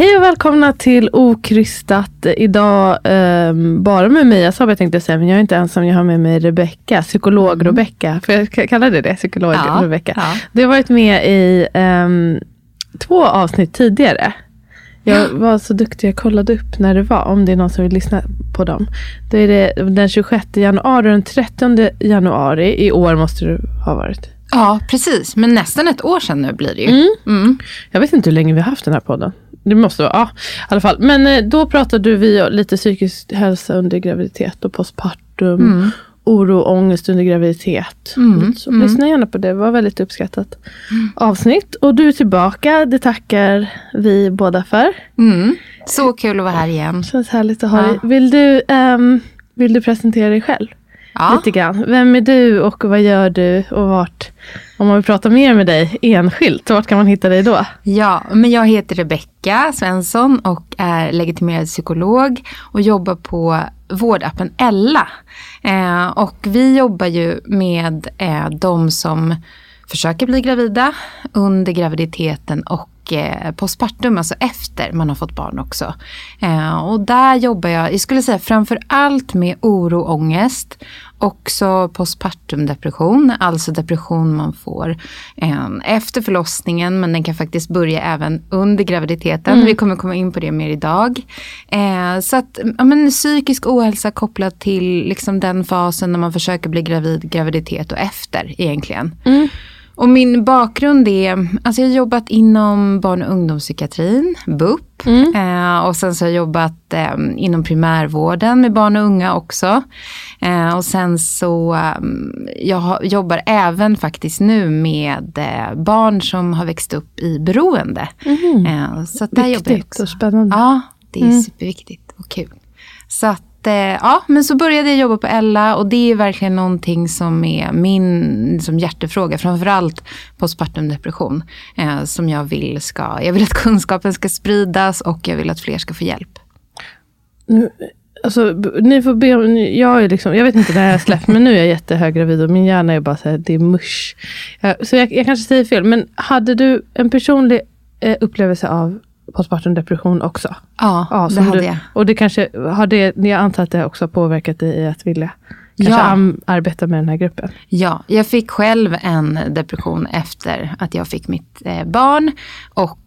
Hej och välkomna till Okrystat. Idag um, bara med mig. Jag sa vad jag tänkte säga, men jag är inte ensam. Jag har med mig Rebecka, psykolog mm. Rebecka. Får jag kalla det det? Psykolog ja, Rebecka. Ja. Du har varit med i um, två avsnitt tidigare. Jag var så duktig, jag kollade upp när det var, om det är någon som vill lyssna på dem. Då är det den 26 januari och den 30 januari i år måste du ha varit. Ja, precis. Men nästan ett år sedan nu blir det ju. Mm. Mm. Jag vet inte hur länge vi har haft den här podden. Det måste vara, ja i alla fall. Men eh, då pratade vi lite psykisk hälsa under graviditet och postpartum. Mm. Oro och ångest under graviditet. Mm. Så mm. lyssna gärna på det, det var väldigt uppskattat mm. avsnitt. Och du är tillbaka, det tackar vi båda för. Mm. Så kul att vara här igen. Känns härligt att ha ja. dig. Vill du, um, vill du presentera dig själv? Ja. Lite grann. Vem är du och vad gör du och vart, om man vill prata mer med dig enskilt, vart kan man hitta dig då? Ja, men jag heter Rebecka Svensson och är legitimerad psykolog och jobbar på vårdappen Ella. Eh, och vi jobbar ju med eh, de som försöker bli gravida under graviditeten och postpartum, alltså efter man har fått barn också. Eh, och där jobbar jag, jag skulle säga framför allt med oro och ångest. Också postpartum depression, alltså depression man får eh, efter förlossningen men den kan faktiskt börja även under graviditeten. Mm. Vi kommer komma in på det mer idag. Eh, så att ja, men, psykisk ohälsa kopplat till liksom den fasen när man försöker bli gravid, graviditet och efter egentligen. Mm. Och min bakgrund är, alltså jag har jobbat inom barn och ungdomspsykiatrin, BUP. Mm. Eh, och sen så har jag jobbat eh, inom primärvården med barn och unga också. Eh, och sen så, eh, jag jobbar även faktiskt nu med eh, barn som har växt upp i beroende. Mm. så där Viktigt jobbar jag också. och spännande. Ja, det är mm. superviktigt och kul. Så att Eh, ja, men så började jag jobba på Ella och det är verkligen någonting som är min som hjärtefråga. Framförallt postpartum depression. Eh, som jag vill ska, jag vill att kunskapen ska spridas och jag vill att fler ska få hjälp. Nu, alltså, ni får be om, jag, är liksom, jag vet inte när jag släppt, men nu är jag jättehöggravid och min hjärna är bara så här, det är mush. Så jag, jag kanske säger fel, men hade du en personlig eh, upplevelse av postpartum depression också? Ja, ja det hade du, jag. Och det kanske, har det, jag antar att det också har påverkat dig i att vilja kanske ja. arbeta med den här gruppen? Ja, jag fick själv en depression efter att jag fick mitt eh, barn. Och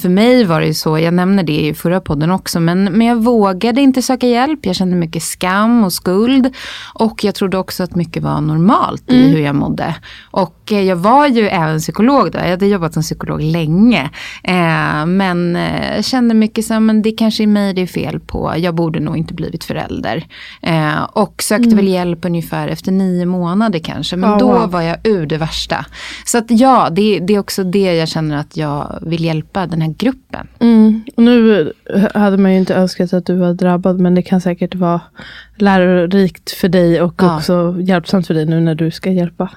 för mig var det ju så, jag nämnde det i förra podden också, men, men jag vågade inte söka hjälp. Jag kände mycket skam och skuld. Och jag trodde också att mycket var normalt i mm. hur jag mådde. Och eh, jag var ju även psykolog då, jag hade jobbat som psykolog länge. Eh, men eh, kände mycket så men det kanske är mig det är fel på. Jag borde nog inte blivit förälder. Eh, och sökte mm. väl hjälp ungefär efter nio månader kanske. Men oh, då wow. var jag ur det värsta. Så att ja, det, det är också det jag känner att jag vill hjälpa den här gruppen. Mm. Och nu hade man ju inte önskat att du var drabbad, men det kan säkert vara lärorikt för dig och ja. också hjälpsamt för dig nu när du ska hjälpa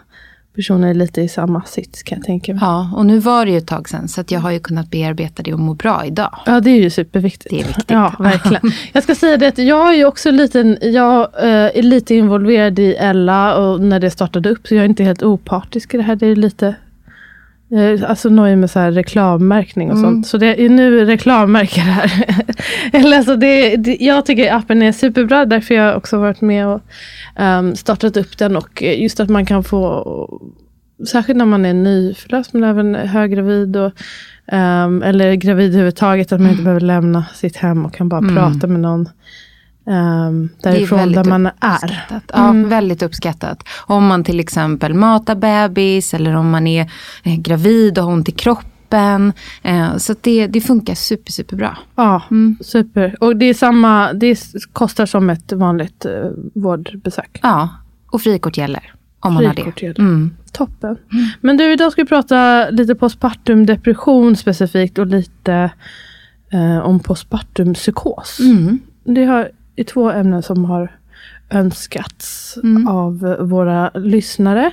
personer lite i samma sits kan jag tänka mig. Ja, och nu var det ju ett tag sedan så att jag har ju kunnat bearbeta det och må bra idag. Ja, det är ju superviktigt. Det är viktigt. Ja, verkligen. jag ska säga det att jag är ju också liten, jag äh, är lite involverad i Ella och när det startade upp så jag är inte helt opartisk i det här. Det är lite alltså nöjer med så reklammärkning och Mm. sånt. Så det är nu reklammärker här. Eller alltså det, det, jag tycker appen är superbra. Därför har jag också varit med och ehm, startat upp den. Och just att man kan få, särskilt när man är nyförlöst men även höggravid. Och, ehm, eller gravid överhuvudtaget. Att man inte behöver lämna sitt hem och kan bara Mm. prata med någon um, är därifrån där man är. Ja, Mm. väldigt uppskattat. Om man till exempel matar bebis eller om man är eh, gravid och har ont i kroppen. Eh, så det, det funkar super, superbra. Ja, Mm. super. Och det är samma, det kostar som ett vanligt uh, vårdbesök. Ja, och frikort gäller. Om man har det. gäller. Mm. Toppen. Men du, idag ska vi prata lite postpartum depression specifikt och lite eh, om postpartum psykos. Mm. Det har, är två ämnen som har önskats Mm. av våra lyssnare.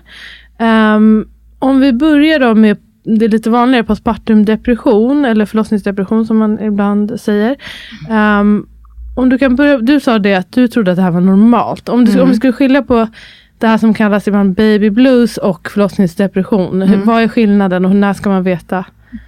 Ehm, om vi börjar då med det lite vanligare postpartum depression eller förlossningsdepression som man ibland säger. Ehm, om du, kan börja, du sa det att du trodde att det här var normalt. Om du, Mm. om vi skulle skilja på det här som kallas ibland baby blues och förlossningsdepression. Hur- Vad är skillnaden och när ska man veta?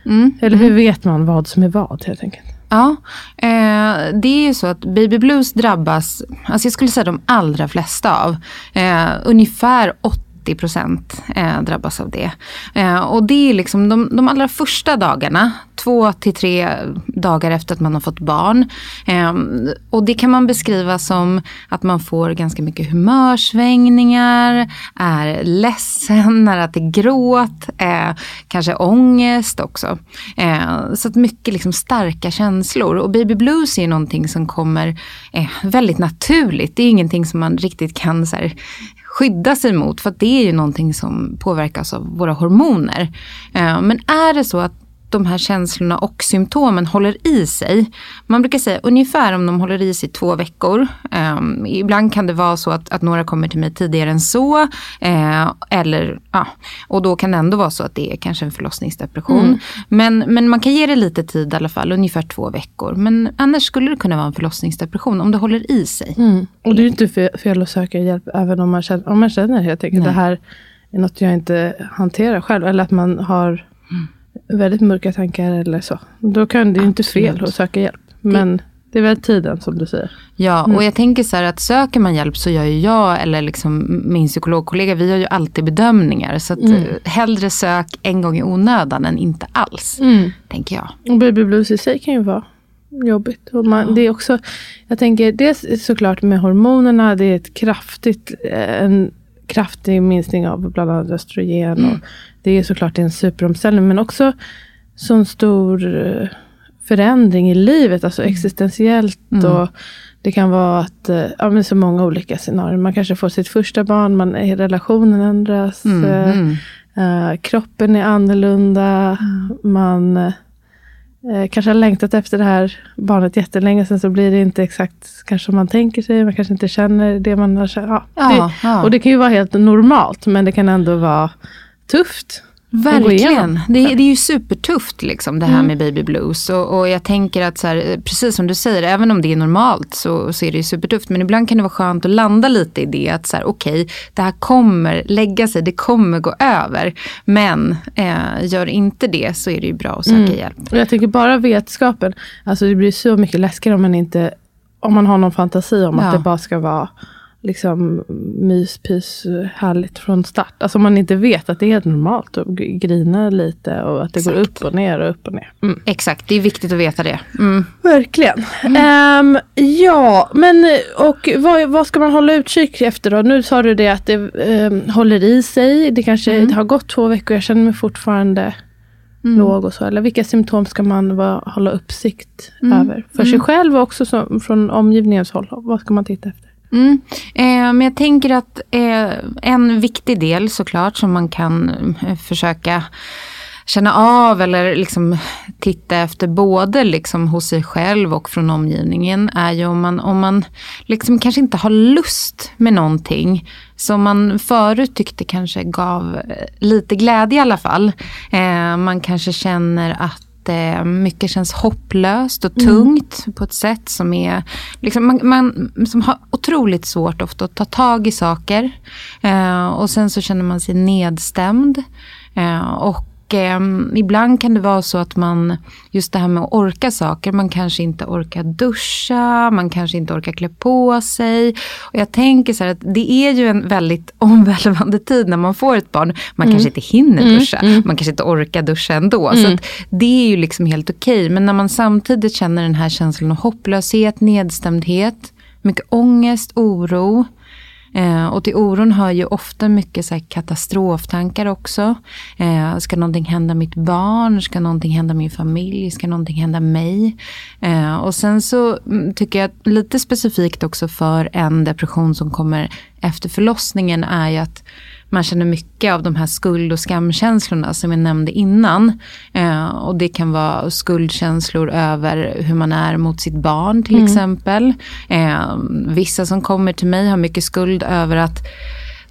Mm. Eller hur vet man vad som är vad helt enkelt? Ja, eh, det är ju så att baby blues drabbas, alltså jag skulle säga de allra flesta av. Eh, ungefär 80 procent eh, drabbas av det. Eh, och det är liksom de, de allra första dagarna, två till tre dagar efter att man har fått barn. Eh, och det kan man beskriva som att man får ganska mycket humörsvängningar, är ledsen, när det är gråt, eh, kanske ångest också. Eh, så att mycket liksom starka känslor. Och baby blues är ju någonting som kommer eh, väldigt naturligt. Det är ingenting som man riktigt kan så här, skydda sig mot. För att det är ju någonting som påverkas av våra hormoner. Eh, men är det så att de här känslorna och symptomen håller i sig. Man brukar säga ungefär om de håller i sig två veckor. Um, ibland kan det vara så att, att några kommer till mig tidigare än så. Uh, eller, ja, och då kan det ändå vara så att det är kanske en förlossningsdepression. Men, men man kan ge det lite tid i alla fall, ungefär två veckor. Men annars skulle det kunna vara en förlossningsdepression om det håller i sig. Och det är inte fe- fel att söka hjälp även om man känner, om man känner helt enkelt Nej. det här är något jag inte hanterar själv. Eller att man har väldigt mörka tankar eller så. Då kan det ju inte fel att söka hjälp. Men det är väl tiden som du säger. Ja, och jag tänker så här att söker man hjälp så gör ju jag eller liksom min psykologkollega, vi gör ju alltid bedömningar. Så att eh, hellre sök en gång i onödan än inte alls, tänker jag. Och baby blues i sig kan ju vara jobbigt. Och man, det är också, jag tänker, dels såklart med hormonerna, det är ett kraftigt, eh, en kraftig minskning av bland annat östrogen. Och det är såklart en superomställning, men också sån stor eh, förändring i livet, alltså existentiellt. Och det kan vara att, eh, ja men så många olika scenarier. Man kanske får sitt första barn, man, relationen ändras. eh, Mm. Eh, kroppen är annorlunda. Man eh, kanske har längtat efter det här barnet jättelänge. Sen så blir det inte exakt kanske som man tänker sig. Man kanske inte känner det man har känt. Ja, Ja, ja. Och det kan ju vara helt normalt. Men det kan ändå vara tufft. Verkligen. Det, är- det är ju supertufft liksom det här med baby blues. Och, och jag tänker att så här, precis som du säger, även om det är normalt så, så är det ju supertufft. Men ibland kan det vara skönt att landa lite i det. Att så här, okej, det här kommer lägga sig, det kommer gå över. Men eh, gör inte det så är det ju bra att söka hjälp. Och jag tänker bara vetskapen. Alltså det blir så mycket läskigare om man inte om man har någon fantasi om Ja. att det bara ska vara liksom myspys, härligt från start. Alltså om man inte vet att det är helt normalt att grina lite och att det går Exakt. upp och ner och upp och ner. Mm. Exakt, det är viktigt att veta det. Mm. Verkligen. Ehm, ja, men och vad, vad ska man hålla utkik efter då? Nu sa du det att det ehm, håller i sig. Det kanske det har gått två veckor, jag känner mig fortfarande låg och så. Eller vilka symptom ska man vara, hålla uppsikt över? För sig själv och också som, från omgivningens håll. Vad ska man titta efter? Mm. Eh, men jag tänker att eh, en viktig del såklart som man kan eh, försöka känna av eller liksom titta efter både liksom hos sig själv och från omgivningen är ju om man, om man liksom kanske inte har lust med någonting som man förut tyckte kanske gav eh, lite glädje i alla fall. Eh, man kanske känner att eh, mycket känns hopplöst och tungt på ett sätt som är liksom, man, man som har otroligt svårt ofta att ta tag i saker. Eh, och sen så känner man sig nedstämd. Eh, och och eh, ibland kan det vara så att man, just det här med att orka saker, man kanske inte orkar duscha, man kanske inte orkar klä på sig. Och jag tänker så här att det är ju en väldigt omvälvande tid när man får ett barn. Man mm. kanske inte hinner mm, duscha, mm. man kanske inte orkar duscha ändå. Så mm. det är ju liksom helt okej. Okay. Men när man samtidigt känner den här känslan av hopplöshet, nedstämdhet, mycket ångest, oro. Eh, och till oron hör ju ofta mycket så här, katastroftankar också. Eh, ska någonting hända mitt barn? Ska någonting hända min familj? Ska någonting hända mig? Eh, och sen så mm, tycker jag att lite specifikt också för en depression som kommer efter förlossningen är ju att man känner mycket av de här skuld och skamkänslorna som jag nämnde innan. Eh, och det kan vara skuldkänslor över hur man är mot sitt barn till mm. exempel. Eh, vissa som kommer till mig har mycket skuld över att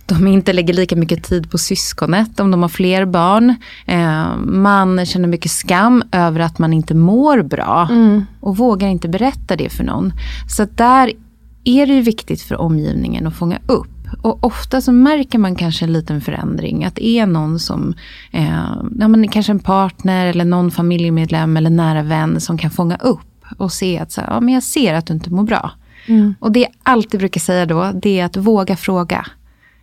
de inte lägger lika mycket tid på syskonet om de har fler barn. Eh, man känner mycket skam över att man inte mår bra mm. och vågar inte berätta det för någon. Så där är det ju viktigt för omgivningen att fånga upp och ofta så märker man kanske en liten förändring. Att det är någon som, eh, ja, men kanske en partner eller någon familjemedlem eller nära vän som kan fånga upp och se att så, ja, men jag ser att du inte mår bra. Mm. Och det jag alltid brukar säga då, det är att våga fråga.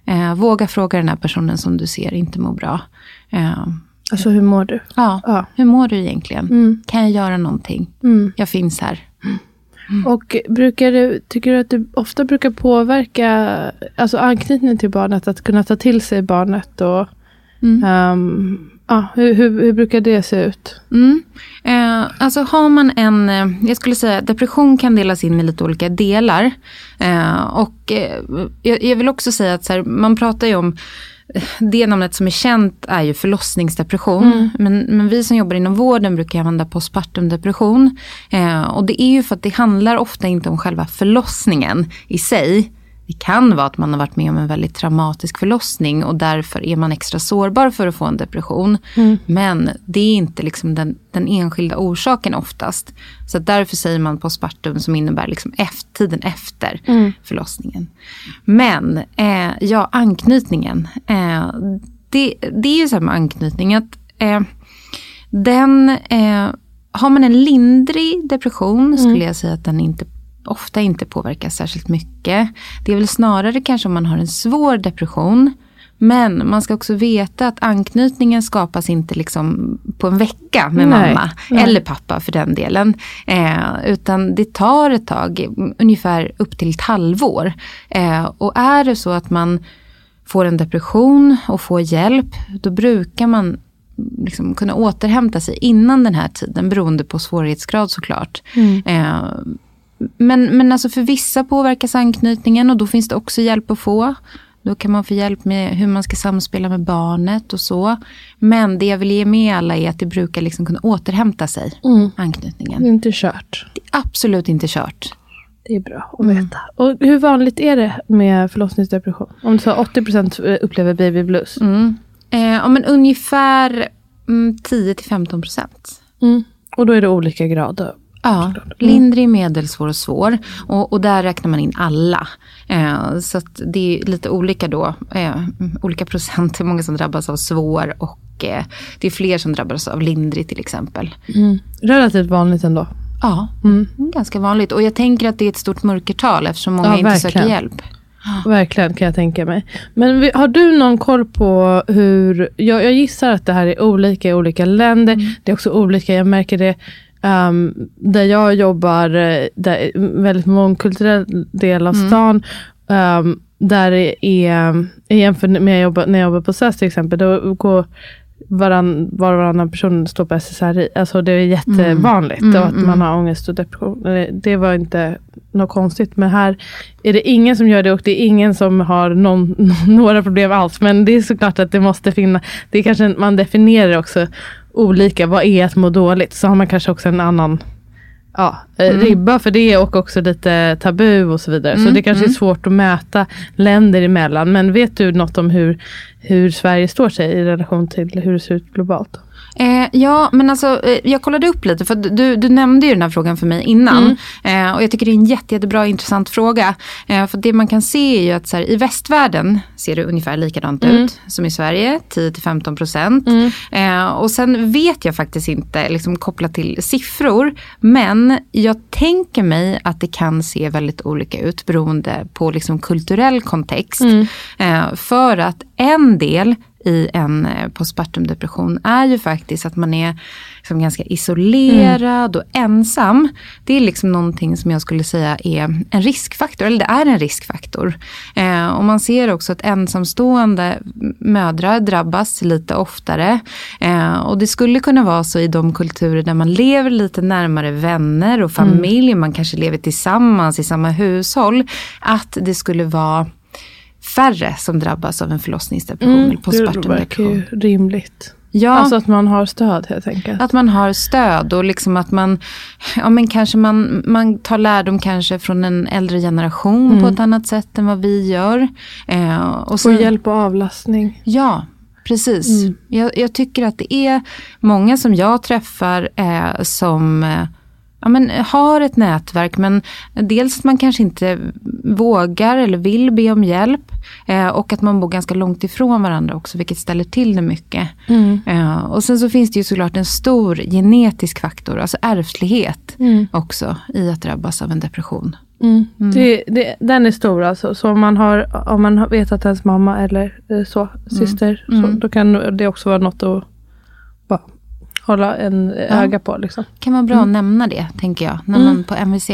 Eh, våga fråga den här personen som du ser inte mår bra. Eh, alltså hur mår du? Ja, ja. hur mår du egentligen? Mm. Kan jag göra någonting? Mm. Jag finns här. Mm. Och brukar du, tycker du att det ofta brukar påverka alltså anknytningen till barnet, att kunna ta till sig barnet? Och, mm. um, ja, hur, hur, hur, brukar det se ut? Mm. Eh, alltså har man en, eh, jag skulle säga depression kan delas in i lite olika delar. Eh, och eh, jag, jag, vill också säga att så här, man pratar ju om det namnet som är känt är ju förlossningsdepression. Mm. Men, men, vi som jobbar inom vården brukar använda postpartum depression. Eh, och det är ju för att det handlar ofta inte om själva förlossningen i sig. Det kan vara att man har varit med om en väldigt traumatisk förlossning och därför är man extra sårbar för att få en depression. Mm. Men det är inte liksom den, den, enskilda orsaken oftast. Så därför säger man postpartum som innebär liksom efter, tiden efter mm. förlossningen. Men eh, ja, anknytningen. Eh, det, det är ju så här med anknytning att eh, den, eh, har man en lindrig depression mm. skulle jag säga att den inte ofta inte påverkas särskilt mycket. Det är väl snarare kanske om man har en svår depression. Men man ska också veta att anknytningen skapas inte liksom på en vecka med nej, mamma nej. eller pappa för den delen. Eh, utan det tar ett tag, ungefär upp till ett halvår. Eh, och är det så att man får en depression och får hjälp, då brukar man liksom kunna återhämta sig innan den här tiden, beroende på svårighetsgrad såklart. Mm. Eh, men, men alltså för vissa påverkas anknytningen och då finns det också hjälp att få. Då kan man få hjälp med hur man ska samspela med barnet och så. Men det jag vill ge med alla är att det brukar liksom kunna återhämta sig, mm. anknytningen. Det är inte kört. Det är absolut inte kört. Det är bra att mm. veta. Och hur vanligt är det med förlossningsdepression? Om du sa 80% upplever baby blues. Mm. Eh, men ungefär mm, 10-15%. Mm. Och då är det olika grader? Ja, mm. lindrig, medelsvår och svår. Och, och där räknar man in alla. Eh, så det är lite olika då. Eh, olika procent, hur många som drabbas av svår och eh, det är fler som drabbas av lindrig till exempel. Mm. Relativt vanligt ändå. Ja, mm. ganska vanligt. Och jag tänker att det är ett stort mörkertal eftersom många ja, inte söker hjälp. Verkligen kan jag tänka mig. Men har du någon koll på hur, jag, jag gissar att det här är olika i olika länder. Mm. Det är också olika, jag märker det Um, där jag jobbar, eh, där, väldigt mångkulturell del av mm. stan. Um, där är, jämfört med jag jobbar, när jag jobbar på SÖS till exempel, då går varann, var och varannan person står på SSRI. Alltså det är jättevanligt mm. Mm, att man mm. har ångest och depression. Det var inte något konstigt. Men här är det ingen som gör det och det är ingen som har någon, några problem alls. Men det är såklart att det måste finnas. Det är kanske man definierar också olika. Vad är att må dåligt? Så har man kanske också en annan ja, eh, mm. ribba för det och också lite tabu och så vidare. Mm, så det kanske mm. är svårt att mäta länder emellan. Men vet du något om hur, hur Sverige står sig i relation till hur det ser ut globalt? Eh, ja, men alltså eh, jag kollade upp lite för du, du nämnde ju den här frågan för mig innan. Mm. Eh, och jag tycker det är en jätte, jättebra intressant fråga. Eh, för det man kan se är ju att så här, i västvärlden ser det ungefär likadant mm. ut som i Sverige, 10-15 procent. Mm. Eh, och sen vet jag faktiskt inte liksom, kopplat till siffror. Men jag tänker mig att det kan se väldigt olika ut beroende på liksom, kulturell kontext. Mm. Eh, för att en del i en eh, postpartum depression är ju faktiskt att man är liksom ganska isolerad mm. och ensam. Det är liksom någonting som jag skulle säga är en riskfaktor, eller det är en riskfaktor. Eh, och man ser också att ensamstående mödrar drabbas lite oftare. Eh, och det skulle kunna vara så i de kulturer där man lever lite närmare vänner och familj, mm. man kanske lever tillsammans i samma hushåll, att det skulle vara färre som drabbas av en förlossningsdepression mm, eller postpartum depression. Det verkar ju rimligt. Ja. Alltså att man har stöd helt enkelt. Att man har stöd och liksom att man, ja men kanske man, man tar lärdom kanske från en äldre generation mm. på ett annat sätt än vad vi gör. Eh, och Få hjälp och avlastning. Ja, precis. Mm. Jag, jag, tycker att det är många som jag träffar eh, som eh, ja, men, har ett nätverk men dels att man kanske inte vågar eller vill be om hjälp. Eh, och att man bor ganska långt ifrån varandra också vilket ställer till det mycket. Mm. Eh, och sen så finns det ju såklart en stor genetisk faktor, alltså ärftlighet mm. också i att drabbas av en depression. Mm. mm. Det, det, den är stor alltså. Så om man, har, om man vet att ens mamma eller eh, så, syster, Så, mm. då kan det också vara något att hålla en öga på. Liksom. kan vara bra mm. att nämna det, tänker jag, när man på MVC.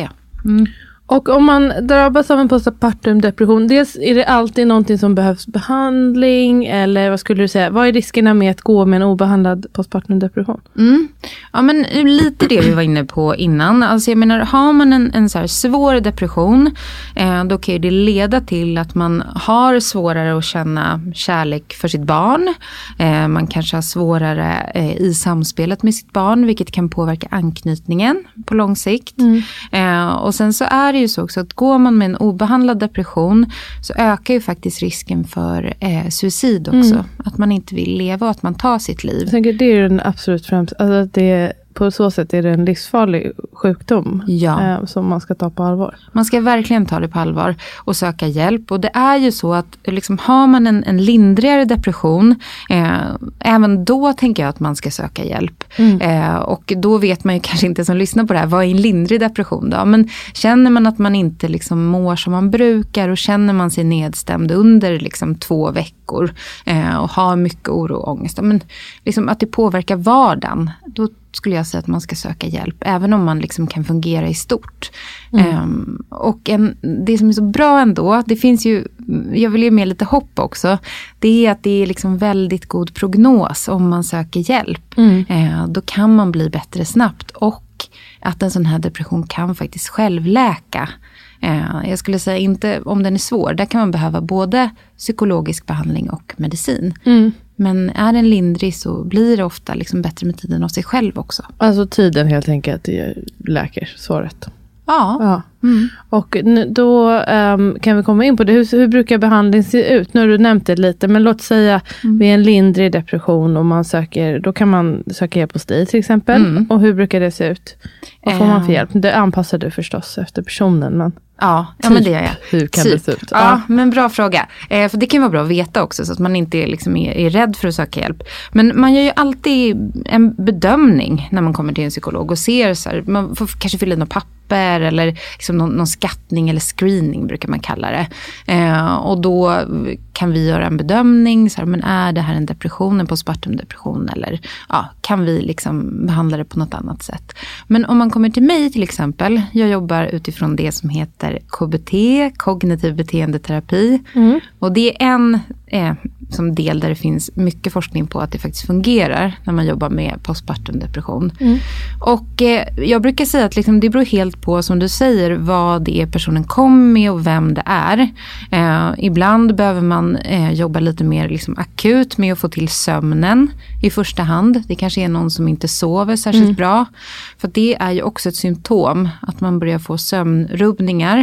Och om man drabbas av en postpartum depression, dels är det alltid någonting som behövs behandling eller vad skulle du säga, vad är riskerna med att gå med en obehandlad postpartum depression? Mm. Ja men lite det vi var inne på innan, alltså jag menar har man en, en så svår depression, eh, då kan det leda till att man har svårare att känna kärlek för sitt barn, eh, man kanske har svårare eh, i samspelet med sitt barn, vilket kan påverka anknytningen på lång sikt. Mm. Eh, och sen så är det ju så också att går man med en obehandlad depression så ökar ju faktiskt risken för eh, suicid också. Mm. Att man inte vill leva och att man tar sitt liv. Jag tänker det är den absolut främsta, alltså det på så sätt är det en livsfarlig sjukdom ja. eh, som man ska ta på allvar. Man ska verkligen ta det på allvar och söka hjälp. Och det är ju så att liksom, har man en, en lindrigare depression, eh, även då tänker jag att man ska söka hjälp. Mm. Eh, och då vet man ju kanske inte som lyssnar på det här, vad är en lindrig depression då? Men känner man att man inte liksom mår som man brukar och känner man sig nedstämd under liksom, två veckor eh, och har mycket oro och ångest, men liksom, att det påverkar vardagen, då skulle jag säga att man ska söka hjälp, även om man liksom kan fungera i stort. Mm. Um, och en, det som är så bra ändå, det finns ju, jag vill ge med lite hopp också, det är att det är liksom väldigt god prognos om man söker hjälp. Mm. Uh, då kan man bli bättre snabbt och att en sån här depression kan faktiskt självläka. Uh, jag skulle säga inte om den är svår, där kan man behöva både psykologisk behandling och medicin. Mm. Men är den lindrig så blir det ofta liksom bättre med tiden av sig själv också. Alltså tiden helt enkelt läker såret. Ja. ja. Mm. Och då um, kan vi komma in på det. Hur, hur brukar behandling se ut? Nu har du nämnt det lite, men låt säga mm. vid en lindrig depression och man söker, då kan man söka hjälp hos dig till exempel. Mm. Och hur brukar det se ut? Vad får man för hjälp? Det anpassar du förstås efter personen. Men... Ja, ja men det gör jag. Hur kan typ. det se ut? Ja, ja, men bra fråga. Eh, för det kan vara bra att veta också så att man inte liksom är, är rädd för att söka hjälp. Men man gör ju alltid en bedömning när man kommer till en psykolog och ser så här, man får kanske fylla i något papper eller liksom någon, någon skattning eller screening brukar man kalla det. Eh, och då kan vi göra en bedömning, så här, men är det här en depression, en postpartum depression eller ja, kan vi liksom behandla det på något annat sätt. Men om man kommer till mig till exempel, jag jobbar utifrån det som heter KBT, kognitiv beteendeterapi. Mm. Och det är en eh, som del där det finns mycket forskning på att det faktiskt fungerar när man jobbar med postpartum depression. Mm. Och eh, jag brukar säga att liksom, det beror helt på, som du säger, vad det är personen kommer med och vem det är. Eh, ibland behöver man eh, jobba lite mer liksom, akut med att få till sömnen i första hand. Det kanske är någon som inte sover särskilt mm. bra. För det är ju också ett symptom, att man börjar få sömnrubbningar.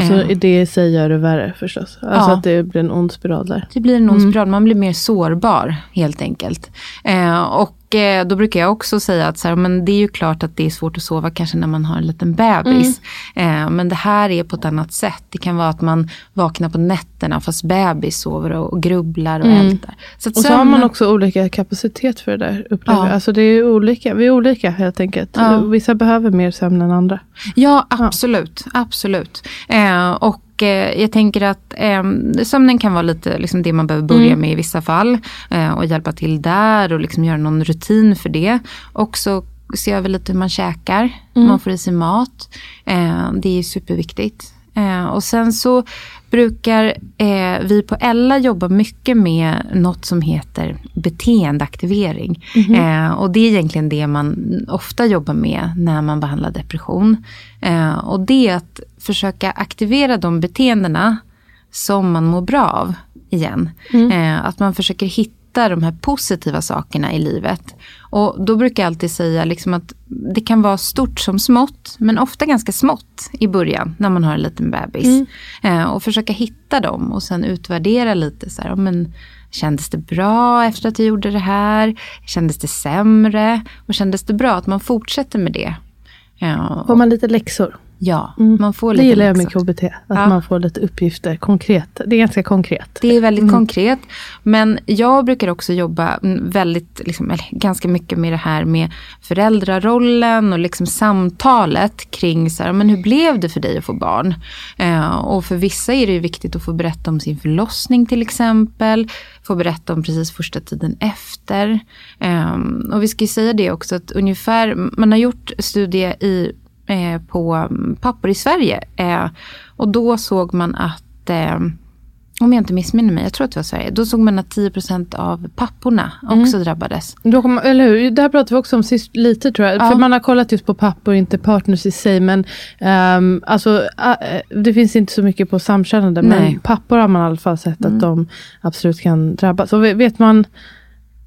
Så det i sig gör det värre förstås? Alltså ja. att det blir en ond spiral där? Det blir en ond mm. spiral, man blir mer sårbar helt enkelt. Eh, och eh, då brukar jag också säga att så här, men det är ju klart att det är svårt att sova kanske när man har en liten bebis. Mm. Eh, men det här är på ett annat sätt. Det kan vara att man vaknar på nätterna fast bebis sover och, och grubblar och mm. ältar. Så och så sömn... har man också olika kapacitet för det där. Ja. Alltså det är olika, vi är olika helt enkelt. Ja. Vissa behöver mer sömn än andra. Ja absolut, ja. absolut. Eh, och och eh, jag tänker att eh, sömnen kan vara lite liksom det man behöver börja mm. med i vissa fall. Eh, och hjälpa till där och liksom göra någon rutin för det. Också se över lite hur man käkar, mm. man får i sig mat. Eh, det är superviktigt. Eh, och sen så brukar eh, vi på Ella jobba mycket med något som heter beteendeaktivering. Mm -hmm. och det är egentligen det man ofta jobbar med när man behandlar depression. och det är att försöka aktivera de beteendena som man mår bra av igen. Mm. att man försöker hitta de här positiva sakerna i livet. Och då brukar jag alltid säga liksom att det kan vara stort som smått, men ofta ganska smått i början när man har en liten bebis. Mm. Eh, och försöka hitta dem och sen utvärdera lite. Så här, men, Kändes det bra efter att jag gjorde det här? Kändes det sämre? Och kändes det bra att man fortsätter med det? Ja. Får man lite läxor? Ja, mm. man får lite Det gillar jag med KBT, att ja. man får lite uppgifter konkret. Det är ganska konkret. Det är väldigt mm. konkret. Men jag brukar också jobba väldigt, liksom, ganska mycket med det här med föräldrarollen och liksom samtalet kring så här, men hur blev det för dig att få barn? Eh, och för vissa är det ju viktigt att få berätta om sin förlossning till exempel. Få berätta om precis första tiden efter. Eh, och vi ska ju säga det också att ungefär, man har gjort studier i på pappor i Sverige. Eh, och då såg man att, eh, om jag inte missminner mig, jag tror att det var Sverige, då såg man att 10% av papporna också mm. drabbades. Då kom, eller hur, det här pratade vi också om sist lite tror jag. Ja. För man har kollat just på pappor, inte partners i sig. Men um, alltså, uh, det finns inte så mycket på samkönade. Men pappor har man i alla fall sett mm. att de absolut kan drabbas. Och vet man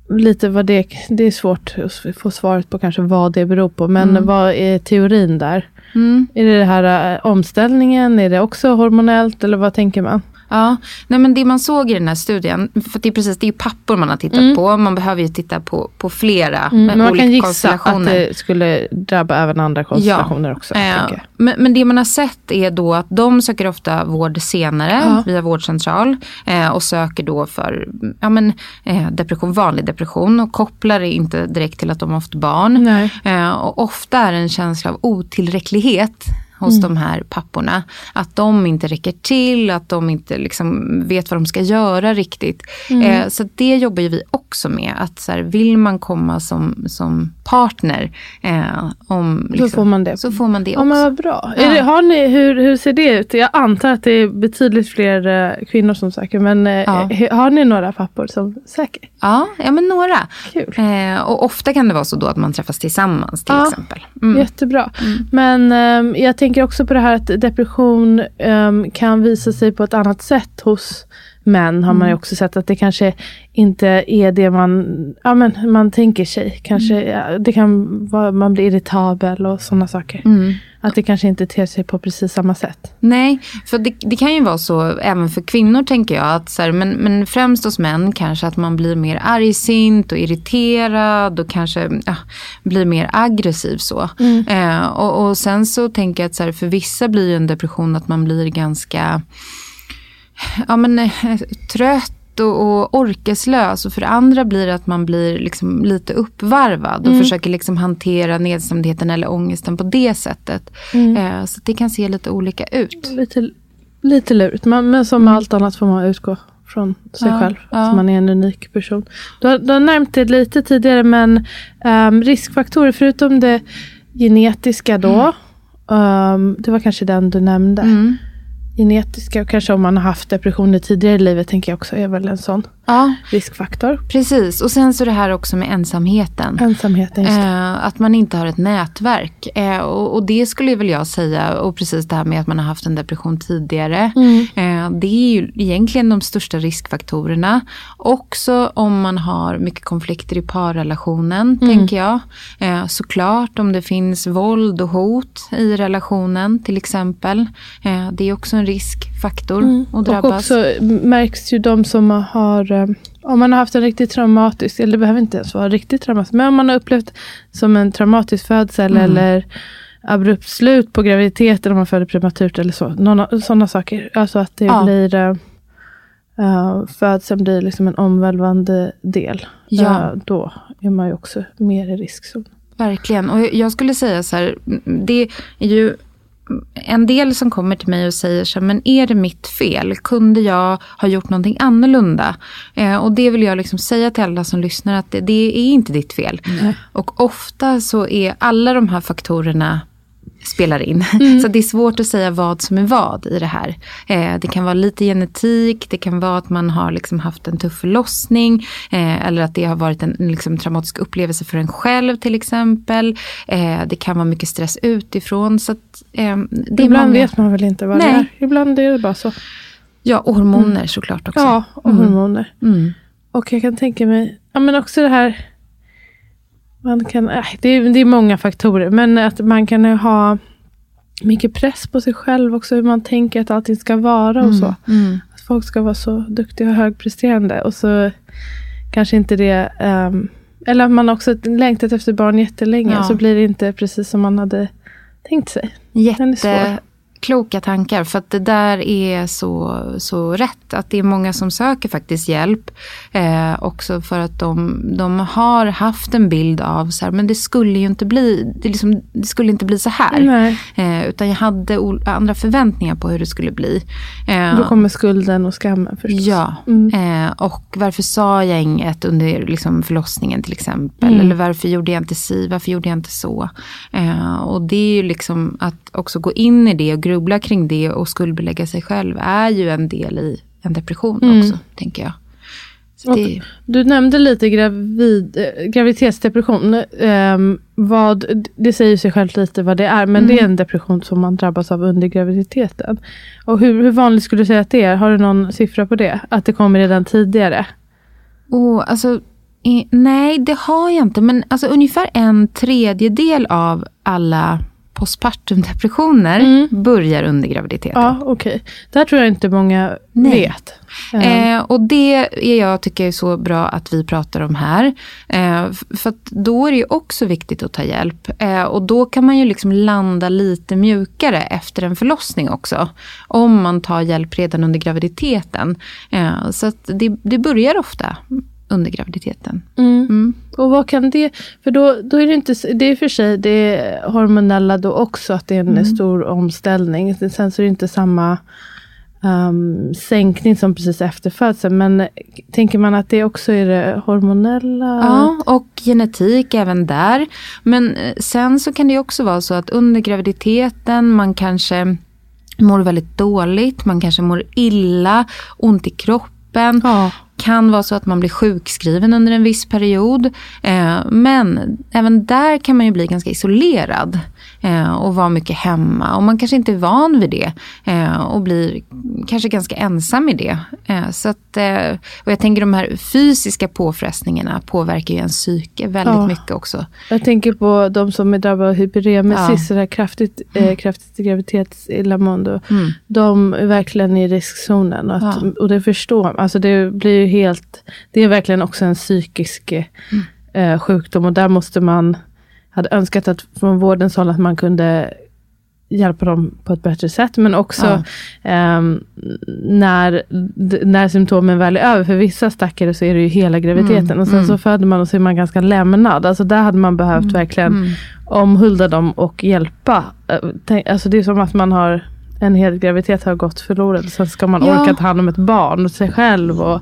lite vad det, det är svårt att få svaret på kanske vad det beror på. Men mm. vad är teorin där? Mm. Är det det här äh, omställningen? Är det också hormonellt eller vad tänker man? Ja, nej men det man såg i den här studien, för det är precis, det är pappor man har tittat mm. på. Man behöver ju titta på, på flera mm, men man kan gissa att det skulle drabba även andra konstellationer ja. också. Eh, men, men, det man har sett är då att de söker ofta vård senare ja. via vårdcentral. Eh, och söker då för ja, men, eh, depression, vanlig depression och kopplar det inte direkt till att de har haft barn. Eh, och ofta är det en känsla av otillräcklighet hos mm. de här papporna. Att de inte räcker till, att de inte liksom vet vad de ska göra riktigt. Mm. Eh, så det jobbar ju vi också med. Att så här, vill man komma som, som partner, eh, om, liksom, så får man det. Så får man det också. Ja, men vad bra. Ja. Det, har ni, hur, hur ser det ut? Jag antar att det är betydligt fler eh, kvinnor som söker. Men eh, ja. har ni några pappor som söker? Ja, ja men några. Kul. Eh, och ofta kan det vara så då att man träffas tillsammans till ja, exempel. Mm. Jättebra. Mm. Men ehm, jag tänker också på det här att depression um, kan visa sig på ett annat sätt hos män. Har mm. man ju också sett att det kanske inte är det man, ja, men man tänker sig. Kanske, mm. ja, det kan vara, man blir irritabel och sådana saker. Mm. Att det kanske inte ter sig på precis samma sätt. Nej, för det, det kan ju vara så även för kvinnor tänker jag. Att så här, men, men främst hos män kanske att man blir mer argsint och irriterad och kanske ja, blir mer aggressiv så. Mm. Eh, och, och, sen så tänker jag att så här, för vissa blir en depression att man blir ganska ja, men, eh, trött och, och orkeslös. Och för det andra blir det att man blir liksom lite uppvarvad och mm. försöker liksom hantera nedstämdheten eller ångesten på det sättet. Mm. Eh, så det kan se lite olika ut. Lite, lite lurigt, men, men som mm. allt annat får man utgå från sig ja, själv. Ja. Så man är en unik person. Du har, du har nämnt det lite tidigare men um, riskfaktorer förutom det genetiska då. Um, det var kanske den du nämnde. Mm genetiska och kanske om man har haft depressioner tidigare i livet tänker jag också är väl en sån ja. riskfaktor. Precis och sen så det här också med ensamheten. Ensamheten, just eh, Att man inte har ett nätverk. Eh, och, och, det skulle väl jag säga och precis det här med att man har haft en depression tidigare. Mm. Eh, det är ju egentligen de största riskfaktorerna. Också om man har mycket konflikter i parrelationen mm. tänker jag. Eh, såklart om det finns våld och hot i relationen till exempel. Eh, det är också en riskfaktor mm. att drabbas. Och också märks ju de som har eh, om man har haft en riktigt traumatisk, eller det behöver inte ens vara riktigt traumatisk, men om man har upplevt som en traumatisk födsel mm. eller abrupt slut på graviditeten om man föder prematurt eller så. Sådana saker. Alltså att det ja. blir uh, födseln blir liksom en omvälvande del. Ja. Uh, då är man ju också mer i riskzon. Verkligen. Och jag skulle säga så här, det är ju en del som kommer till mig och säger så men är det mitt fel? Kunde jag ha gjort någonting annorlunda? Eh, och det vill jag liksom säga till alla som lyssnar att det, det är inte ditt fel. Mm. Och ofta så är alla de här faktorerna spelar in. Mm. Så det är svårt att säga vad som är vad i det här. Eh, det kan vara lite genetik, det kan vara att man har liksom haft en tuff förlossning eh, eller att det har varit en liksom, traumatisk upplevelse för en själv till exempel. Eh, det kan vara mycket stress utifrån. Så att, eh, Ibland många... vet man väl inte vad Nej. det är. Ibland är det bara så. Ja, och hormoner mm. såklart också. Ja, och mm. hormoner. Mm. Och jag kan tänka mig, ja men också det här man kan, äh, det, är, det är många faktorer, men att man kan ha mycket press på sig själv också, hur man tänker att allting ska vara och mm, så. Mm. Att folk ska vara så duktiga och högpresterande. Och så kanske inte det, um, eller att man också längtat efter barn jättelänge, ja. så blir det inte precis som man hade tänkt sig. Jätte, kloka tankar. För att det där är så, så rätt. Att det är många som söker faktiskt hjälp. Eh, också för att de, de har haft en bild av så här, men det skulle ju inte bli, det, liksom, det skulle inte bli så här. Eh, utan jag hade andra förväntningar på hur det skulle bli. Eh, Då kommer skulden och skammen förstås. Ja, mm. eh, och varför sa jag inget under liksom, förlossningen till exempel. Mm. Eller varför gjorde jag inte si, varför gjorde jag inte så. Eh, och det är ju liksom att också gå in i det och grubbla kring det och skuldbelägga sig själv är ju en del i en depression mm. också, tänker jag. Det... Du nämnde lite gravid, äh, graviditetsdepression. Ähm, vad, det säger sig självt lite vad det är, men mm. det är mm. en depression som man drabbas av under graviditeten. Och hur, hur vanligt skulle du säga att det är? Har du någon siffra på det? Att det kommer redan tidigare? Oh, alltså, i, nej, det har jag inte. Men alltså, ungefär en tredjedel av alla postpartumdepressioner mm. börjar under graviditeten. Ja, okej. Okay. Det här tror jag inte många Nej. vet. Eh, och det är jag tycker är så bra att vi pratar om här. Eh, för då är det ju också viktigt att ta hjälp. Eh, och då kan man ju liksom landa lite mjukare efter en förlossning också. Om man tar hjälp redan under graviditeten. Eh, så det, det börjar ofta under graviditeten. Mm. Mm. Och vad kan det, för då, då är det inte, det är för sig det hormonella då också, att det är en mm. stor omställning. Sen så är det inte samma um, sänkning som precis efter födseln. Men tänker man att det också är det hormonella? Ja, och genetik även där. Men eh, sen så kan det också vara så att under graviditeten, man kanske mår väldigt dåligt, man kanske mår illa, ont i kroppen. Ja kan vara så att man blir sjukskriven under en viss period. Eh, men även där kan man ju bli ganska isolerad eh, och vara mycket hemma. Och man kanske inte är van vid det eh, och blir kanske ganska ensam i det. så att, och jag tänker de här fysiska påfrestningarna påverkar ju ens psyke väldigt ja. mycket också. Jag tänker på de som är drabbade av hyperemesis, ja. kraftigt, mm. kraftigt graviditetsillamående. Mm. De är verkligen i riskzonen. Och, att, ja. och det förstår man. Alltså det blir helt, det är verkligen också en psykisk mm. eh, sjukdom och där måste man, hade önskat att från vårdens håll att man kunde hjälpa dem på ett bättre sätt. Men också ja. eh, när, när symptomen väl är över. För vissa stackare så är det ju hela graviditeten. Mm, och sen mm. så föder man och så är man ganska lämnad. Alltså där hade man behövt mm, verkligen mm. omhulda dem och hjälpa. Eh, alltså det är som att man har en hel graviditet har gått förlorad. Sen ska man ja. orka ta hand om ett barn och sig själv. Och,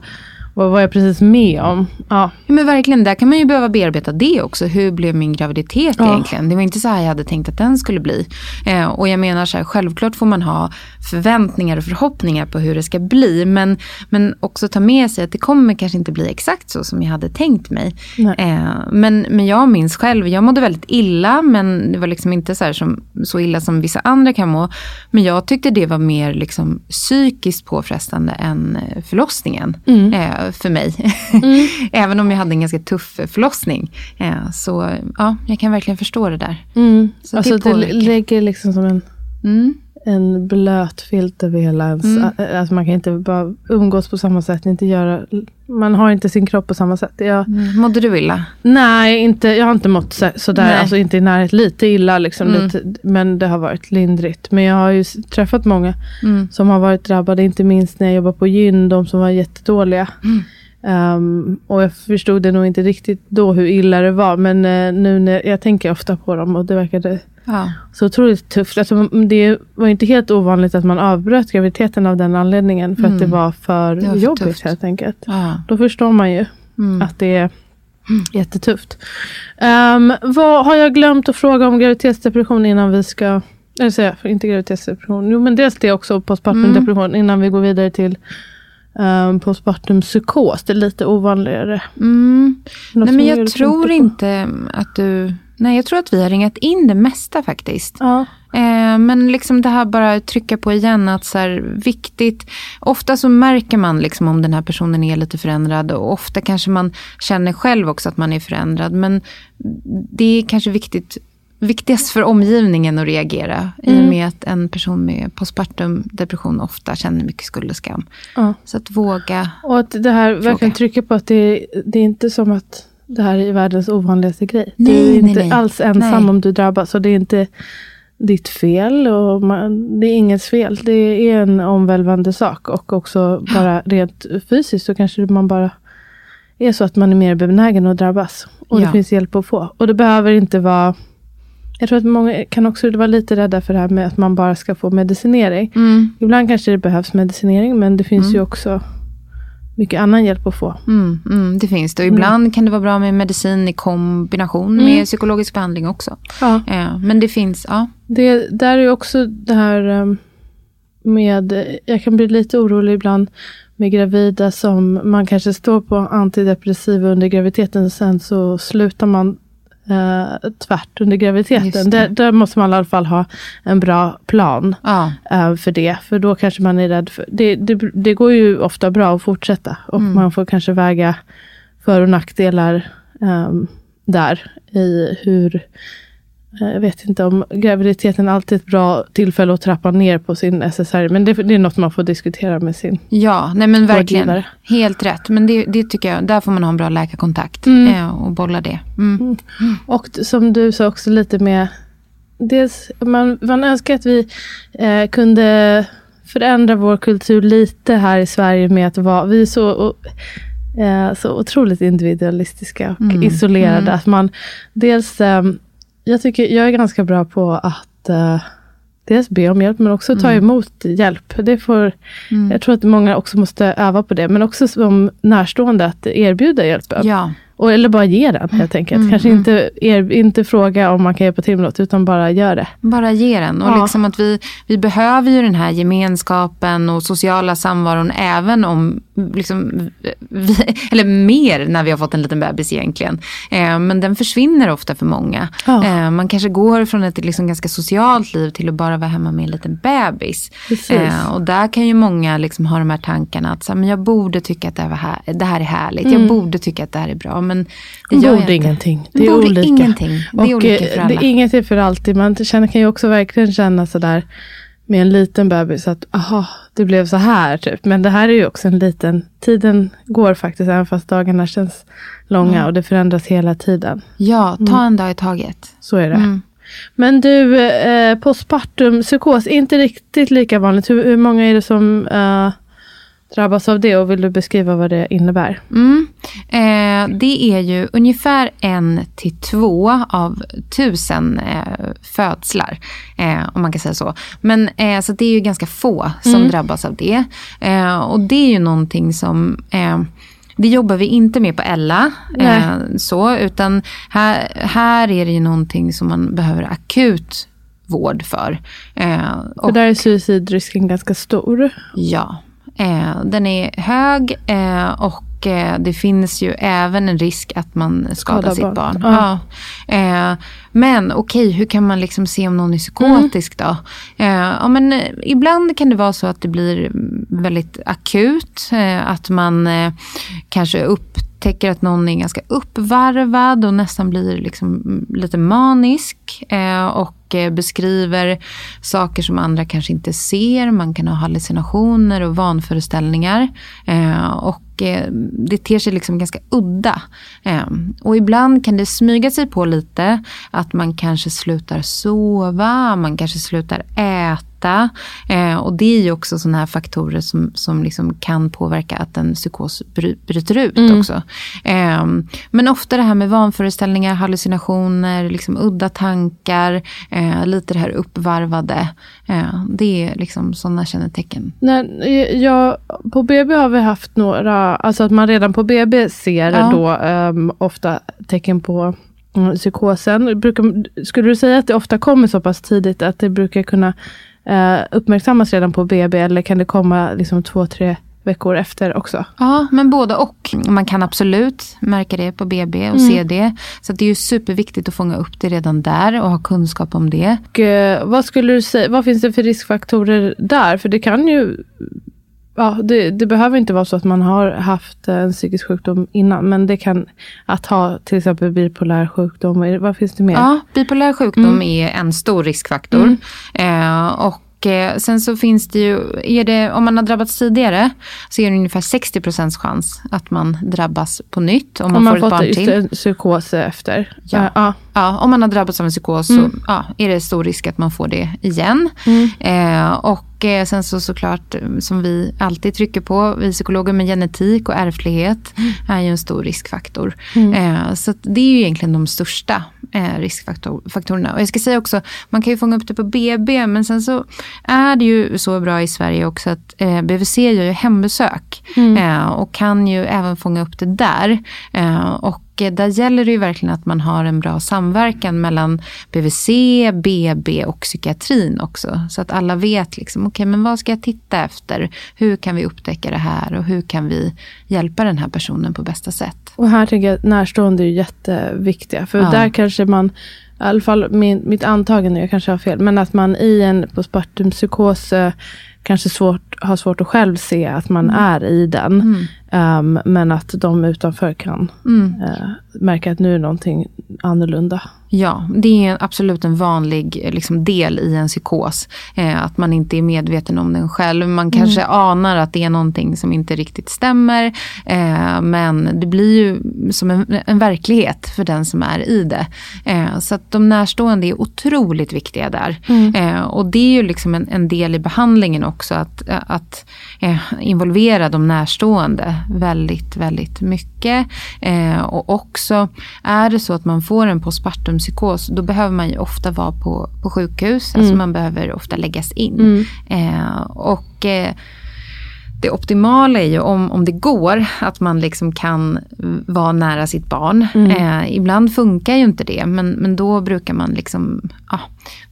vad var jag precis med om? Ja. ja. men verkligen, där kan man ju behöva bearbeta det också. Hur blev min graviditet ja. egentligen? Det var inte så här jag hade tänkt att den skulle bli. Eh, och jag menar så här, självklart får man ha förväntningar och förhoppningar på hur det ska bli. Men, men också ta med sig att det kommer kanske inte bli exakt så som jag hade tänkt mig. Eh, men, men jag minns själv, jag mådde väldigt illa men det var liksom inte så, som, så illa som vissa andra kan må. Men jag tyckte det var mer liksom psykiskt påfrestande än förlossningen. Mm. Eh, för mig. Mm. Även om jag hade en ganska tuff förlossning. Eh, så ja, jag kan verkligen förstå det där. Mm. Så alltså det, det lägger liksom som en... Mm. En blöt filt över hela ens... Mm. Alltså man kan inte bara umgås på samma sätt. Inte göra, man har inte sin kropp på samma sätt. Jag, mm. Mådde du illa? Nej, inte, jag har inte mått så, sådär. Alltså inte i närhet. Lite illa liksom. Mm. Lite, men det har varit lindrigt. Men jag har ju träffat många mm. som har varit drabbade. Inte minst när jag jobbade på gyn. De som var jättedåliga. Um, och jag förstod det nog inte riktigt då hur illa det var. Men uh, nu när jag tänker ofta på dem och det verkade Ja. Så otroligt tufft. Alltså, det var inte helt ovanligt att man avbröt graviditeten av den anledningen. För mm. att det mm. var för, det var för jobbigt tufft. helt enkelt. Ja. Då förstår man ju mm. att det är jättetufft. Um, vad har jag glömt att fråga om graviditetsdepression innan vi ska... Eller säga, inte graviditetsdepression. Jo men dels det också, postpartum mm. depression. Innan vi går vidare till um, postpartum psykos. Det är lite ovanligare. Mm. Nej men jag tror inte att du Nej, jag tror att vi har ringat in det mesta faktiskt. Ja. Eh, men liksom det här bara trycka på igen att så här, viktigt. Ofta så märker man liksom om den här personen är lite förändrad och ofta kanske man känner själv också att man är förändrad. Men det är kanske viktigt viktigast för omgivningen att reagera. Mm. I och mm. med att en person med postpartum depression ofta känner mycket skuld och skam. Ja. Så att våga Och att det här verkligen trycker på att det, det är inte som att det här är världens ovanligaste grej. Nej, du är inte nej, alls ensam om du drabbas. Och det är inte ditt fel. Och man, det är ingens fel. Det är en omvälvande sak. Och också bara rent fysiskt så kanske man bara är så att man är mer benägen att drabbas. Och ja. det finns hjälp att få. Och det behöver inte vara jag tror att många kan också vara lite rädda för det här med att man bara ska få medicinering. Mm. Ibland kanske det behövs medicinering men det finns mm. ju också mycket annan hjälp att få. Mm, mm, det finns det. Och ibland mm. kan det vara bra med medicin i kombination med mm. psykologisk behandling också. Ja. Eh, men det finns, ja. Det, där är också det här ehm, med, jag kan bli lite orolig ibland med gravida som man kanske står på antidepressiva under graviditeten och sen så slutar man eh, tvärt under graviditeten. Där, där, måste man i alla fall ha en bra plan ja. eh, för det. För då kanske man är rädd för... Det, det, det går ju ofta bra att fortsätta. Och mm. man får kanske väga för och nackdelar eh, där. I hur jag vet inte om graviditeten alltid är ett bra tillfälle att trappa ner på sin SSRI. Men det, det är något man får diskutera med sin Ja, nej men verkligen. Helt rätt. Men det, det, tycker jag, där får man ha en bra läkarkontakt mm. Eh, och bolla det. Mm. Mm. Och som du sa också lite med, dels, man, man önskar att vi eh, kunde förändra vår kultur lite här i Sverige med att vara, vi är så och, eh, så otroligt individualistiska och mm. isolerade. Mm. Att man dels um, jag tycker jag är ganska bra på att uh, dels be om hjälp men också ta mm. emot hjälp. Det får, mm. Jag tror att många också måste öva på det. Men också som närstående att erbjuda hjälp. Ja. Och, eller bara ge den helt enkelt. Mm, Kanske mm. Inte, er, inte fråga om man kan hjälpa till med något, utan bara gör det. Bara ge den. Och ja. liksom att vi, vi behöver ju den här gemenskapen och sociala samvaron även om, liksom, vi, eller mer när vi har fått en liten bebis egentligen. Eh, men den försvinner ofta för många. Ja. Eh, man kanske går från ett liksom ganska socialt liv till att bara vara hemma med en liten bebis. Eh, och där kan ju många liksom ha de här tankarna att så här, men jag borde tycka att det här, här, det här är härligt. Mm. Jag borde tycka att det här är bra men det gör borde ingenting. Det är borde olika. Ingenting. Det är och olika för alla. Det är ingenting för alltid. Man känner, kan ju också verkligen känna sådär med en liten bebis att aha, det blev så här. Typ. Men det här är ju också en liten, tiden går faktiskt även fast dagarna känns långa mm. och det förändras hela tiden. Ja, ta mm. en dag i taget. Så är det. Mm. Men du, eh, postpartum psykos, inte riktigt lika vanligt. Hur, hur många är det som eh, drabbas av det och vill du beskriva vad det innebär? Mm. Eh, det är ju ungefär en till två av tusen eh, födslar. Eh, om man kan säga så. Men eh, så det är ju ganska få som mm. drabbas av det. Eh, och det är ju någonting som eh, det jobbar vi inte med på Ella. så, utan här, här är det ju någonting som man behöver akut vård för. för där är suicidrisken ganska stor. Ja, Eh, den är hög eh, och eh, det finns ju även en risk att man skadar, skadar sitt barn. Ja. ja. men okej, okay, hur kan man liksom se om någon är psykotisk mm. då? ja, men, ibland kan det vara så att det blir väldigt akut. att man kanske upp upptäcker att någon är ganska uppvarvad och nästan blir liksom lite manisk. Eh, och eh, beskriver saker som andra kanske inte ser. Man kan ha hallucinationer och vanföreställningar. Eh, och eh, det ter sig liksom ganska udda. Eh, och ibland kan det smyga sig på lite att man kanske slutar sova, man kanske slutar äta äta. Eh, och det är ju också sådana här faktorer som, som liksom kan påverka att en psykos bry, bryter ut mm. också. Eh, men ofta det här med vanföreställningar, hallucinationer, liksom udda tankar, eh, lite det här uppvarvade. Eh, det är liksom sådana kännetecken. Nej, ja, på BB har vi haft några, alltså att man redan på BB ser ja. då um, ofta tecken på mm, psykosen. skulle du säga att det ofta kommer så pass tidigt att det brukar kunna eh, uppmärksammas redan på BB eller kan det komma liksom två, tre veckor efter också? Ja, men både och. Man kan absolut märka det på BB och mm. se det. Så det är ju superviktigt att fånga upp det redan där och ha kunskap om det. Och, eh, vad skulle du säga, vad finns det för riskfaktorer där? För det kan ju Ja, det, det, behöver inte vara så att man har haft en psykisk sjukdom innan. Men det kan, att ha till exempel bipolär sjukdom, vad finns det mer? Ja, bipolär sjukdom mm. är en stor riskfaktor. Mm. Eh, och Eh, sen så finns det ju, är det, om man har drabbats tidigare så är det ungefär 60 chans att man drabbas på nytt. Om man, om man får ett barn till. en psykos efter. Ja. Uh, uh. Ja, om man har drabbats av en psykos mm. så ja, är det stor risk att man får det igen. Mm. Eh, och eh, sen så såklart som vi alltid trycker på, vi psykologer med genetik och ärftlighet mm. är ju en stor riskfaktor. Mm. Eh, så det är ju egentligen de största eh, riskfaktorerna. Och jag ska säga också, man kan ju fånga upp det på BB men sen så är det ju så bra i Sverige också att eh, BVC gör ju hembesök mm. eh, och kan ju även fånga upp det där. Och där gäller det ju verkligen att man har en bra samverkan mellan BVC, BB och psykiatrin också. Så att alla vet liksom, okej okay, men vad ska jag titta efter? Hur kan vi upptäcka det här och hur kan vi hjälpa den här personen på bästa sätt? Och här tänker jag att närstående är jätteviktiga. För ja. där kanske man i alla fall min, mitt antagande, jag kanske har fel, men att man i en postpartumpsykos eh, kanske svårt, har svårt att själv se att man mm. är i den. Mm. Um, men att de utanför kan mm. uh, märka att nu är någonting annorlunda. Ja, det är absolut en vanlig liksom, del i en psykos. Eh, att man inte är medveten om den själv. Man kanske mm. anar att det är någonting som inte riktigt stämmer. Eh, men det blir ju som en, en, verklighet för den som är i det. Eh, så att de närstående är otroligt viktiga där. Mm. Eh, och det är ju liksom en, en, del i behandlingen också. Att, att eh, involvera de närstående väldigt, väldigt mycket. Eh, och också är det så att man får en postpartum psykos, då behöver man ju ofta vara på, på sjukhus. Alltså mm. Alltså man behöver ofta läggas in. Mm. Eh, och det optimala är ju om, om det går att man liksom kan vara nära sitt barn. Mm. Eh, ibland funkar ju inte det men, men då brukar man liksom, ja,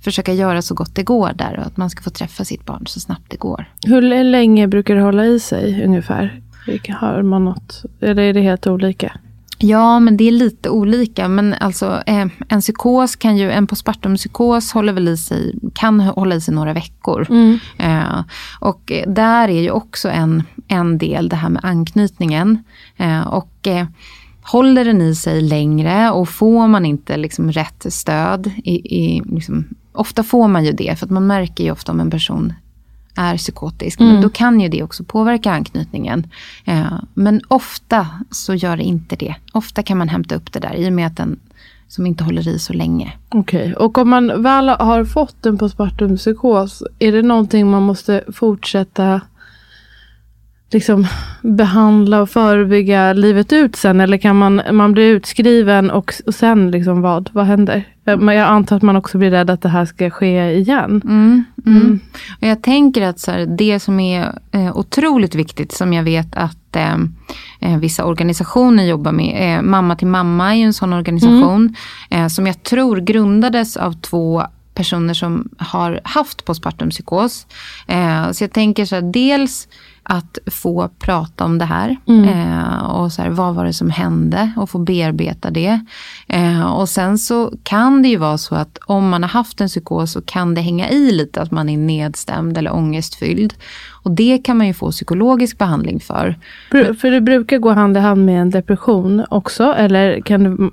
försöka göra så gott det går där och att man ska få träffa sitt barn så snabbt det går. Hur länge brukar det hålla i sig ungefär? Har man något, eller är det helt olika? Ja, men det är lite olika. Men alltså, eh, en psykos kan ju, en postpartumpsykos håller väl i sig, kan hålla i sig några veckor. Mm. Eh, och där är ju också en, en del det här med anknytningen. Eh, och eh, håller den i sig längre och får man inte liksom rätt stöd, i, i liksom, ofta får man ju det, för att man märker ju ofta om en person är psykotisk. Mm. Men då kan ju det också påverka anknytningen. Eh, men ofta så gör det inte det. Ofta kan man hämta upp det där i och med att den som inte håller i så länge. Okej, okay. och om man väl har fått en postpartumpsykos, är det någonting man måste fortsätta liksom behandla och förebygga livet ut sen? Eller kan man, man bli utskriven och, och sen liksom vad? Vad händer? Jag antar att man också blir rädd att det här ska ske igen. Mm, mm. Mm. Och jag tänker att så här, det som är eh, otroligt viktigt som jag vet att eh, eh vissa organisationer jobbar med. Eh, mamma till mamma är ju en sån organisation. Mm. Eh, som jag tror grundades av två personer som har haft postpartum psykos. Eh, så jag tänker så här, dels att få prata om det här. Mm. Eh, och så här, vad var det som hände och få bearbeta det. Eh, och sen så kan det ju vara så att om man har haft en psykos så kan det hänga i lite att man är nedstämd eller ångestfylld. Och det kan man ju få psykologisk behandling för. För det brukar gå hand i hand med en depression också eller kan det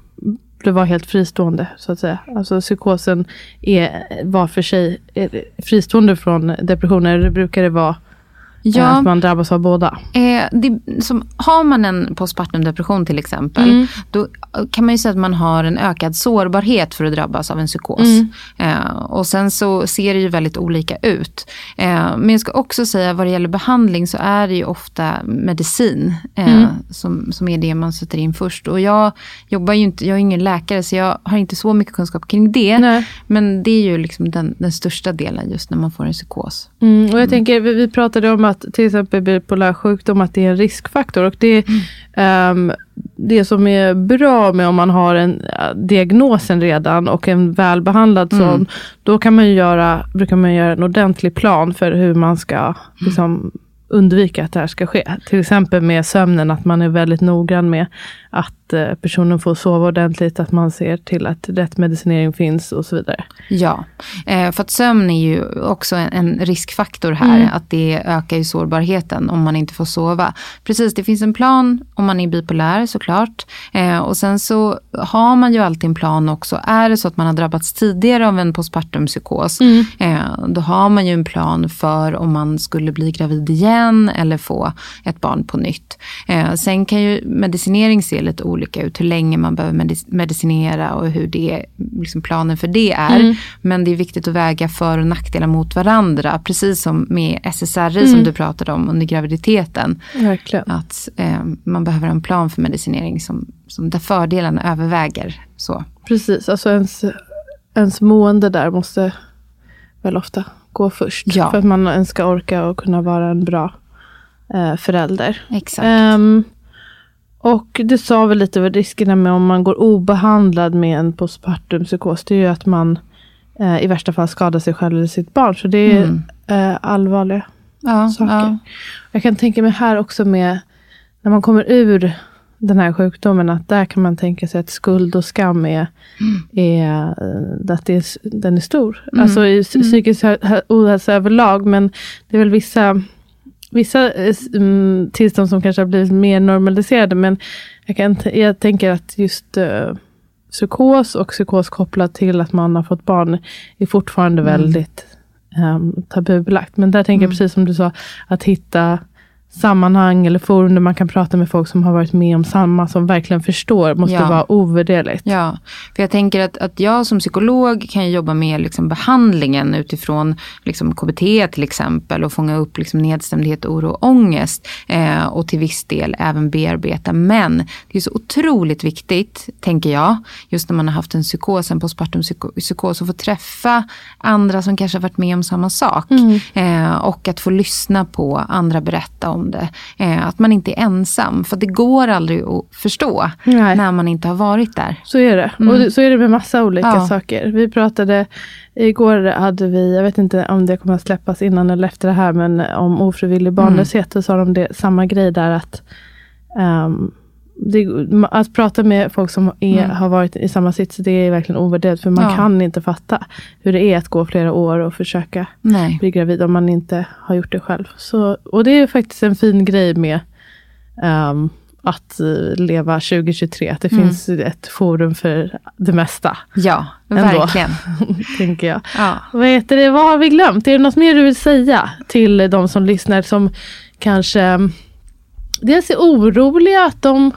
det vara helt fristående så att säga. Alltså psykosen är var för sig fristående från depressioner. Det brukar det vara Ja. Att man drabbas av båda. Eh, det, som, har man en postpartum depression till exempel. Mm. Då kan man ju säga att man har en ökad sårbarhet för att drabbas av en psykos. Mm. Eh, och sen så ser det ju väldigt olika ut. Eh, men jag ska också säga vad det gäller behandling så är det ju ofta medicin. Eh, mm. som, som är det man sätter in först. Och jag jobbar ju inte, jag är ingen läkare så jag har inte så mycket kunskap kring det. Nej. Men det är ju liksom den, den största delen just när man får en psykos. Mm, och jag mm. tänker, vi, vi pratade om att till exempel bipolär sjukdom, att det är en riskfaktor. Och det, mm. um, det som är bra med om man har en uh, diagnosen redan och en välbehandlad mm. sån, då kan man göra, brukar man göra en ordentlig plan för hur man ska mm. liksom, undvika att det här ska ske. Till exempel med sömnen, att man är väldigt noggrann med att eh, personen får sova ordentligt, att man ser till att rätt medicinering finns och så vidare. Ja, eh, för att sömn är ju också en riskfaktor här. Mm. Att det ökar ju sårbarheten om man inte får sova. Precis, det finns en plan om man är bipolär såklart. Eh, och sen så har man ju alltid en plan också. Är det så att man har drabbats tidigare av en postpartum psykos, mm. då har man ju en plan för om man skulle bli gravid igen eller få ett barn på nytt. Sen kan ju medicinering se lite olika ut. Hur länge man behöver medicinera och hur det, liksom planen för det är. Mm. Men det är viktigt att väga för och nackdelar mot varandra. Precis som med SSRI mm. som du pratade om under graviditeten. Verkligen. Att eh, man behöver en plan för medicinering som, som där fördelarna överväger. Så. Precis, alltså ens, ens mående där måste väl ofta gå först. Ja. För att man ens ska orka och kunna vara en bra eh, förälder. Exakt. Um, och det sa väl lite vad riskerna med om man går obehandlad med en postpartum psykos. Det är ju att man eh, i värsta fall skadar sig själv eller sitt barn. Så det är mm. eh, allvarliga ja, saker. Ja. Jag kan tänka mig här också med när man kommer ur den här sjukdomen, att där kan man tänka sig att skuld och skam är, är, eh, att det är, den är stor. Mm. Alltså i mm. psykisk ohälsa överlag, men det är väl vissa vissa um, tillstånd som kanske har blivit mer normaliserade. Men jag, kan, jag tänker att just uh, psykos och psykos kopplat till att man har fått barn är fortfarande mm. väldigt um, tabubelagt. Men där tänker mm. jag precis som du sa, att hitta sammanhang eller forum där man kan prata med folk som har varit med om samma, som verkligen förstår, måste ja. vara ovärderligt. Ja, för jag tänker att, att jag som psykolog kan jobba med liksom behandlingen utifrån liksom KBT till exempel och fånga upp liksom nedstämdhet, oro och ångest eh, och till viss del även bearbeta. Men det är så otroligt viktigt, tänker jag, just när man har haft en psykos, en postpartum psykos, att få träffa andra som kanske har varit med om samma sak. Mm. Eh, och att få lyssna på andra berätta om om det. Eh, att man inte är ensam. För det går aldrig att förstå Nej. när man inte har varit där. Så är det. Mm. Och så är det med massa olika ja. saker. Vi pratade, igår hade vi, jag vet inte om det kommer att släppas innan eller efter det här, men om ofrivillig barnlöshet. Mm. Så sa de det, samma grej där att um, det, att prata med folk som är, mm. har varit i samma sits, det är verkligen ovärderligt. För man ja. kan inte fatta hur det är att gå flera år och försöka Nej. bli gravid om man inte har gjort det själv. Så, och det är faktiskt en fin grej med um, att leva 2023. Att det mm. finns ett forum för det mesta. Ja, ändå, verkligen. tänker jag. Ja. Vad, heter det, vad har vi glömt? Är det något mer du vill säga till de som lyssnar som kanske dels är oroliga att de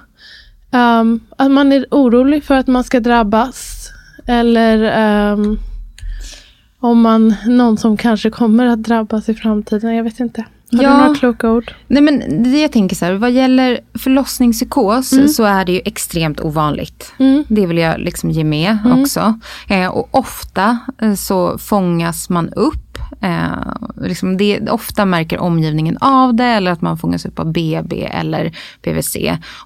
Um, att man är orolig för att man ska drabbas. Eller um, om man, någon som kanske kommer att drabbas i framtiden. Jag vet inte. Har ja. du några kloka ord? Nej, men det jag tänker så här, vad gäller förlossningspsykos mm. så är det ju extremt ovanligt. Mm. Det vill jag liksom ge med mm. också. Eh, och ofta eh, så fångas man upp Eh, liksom det, ofta märker omgivningen av det eller att man fångas upp av BB eller PVC.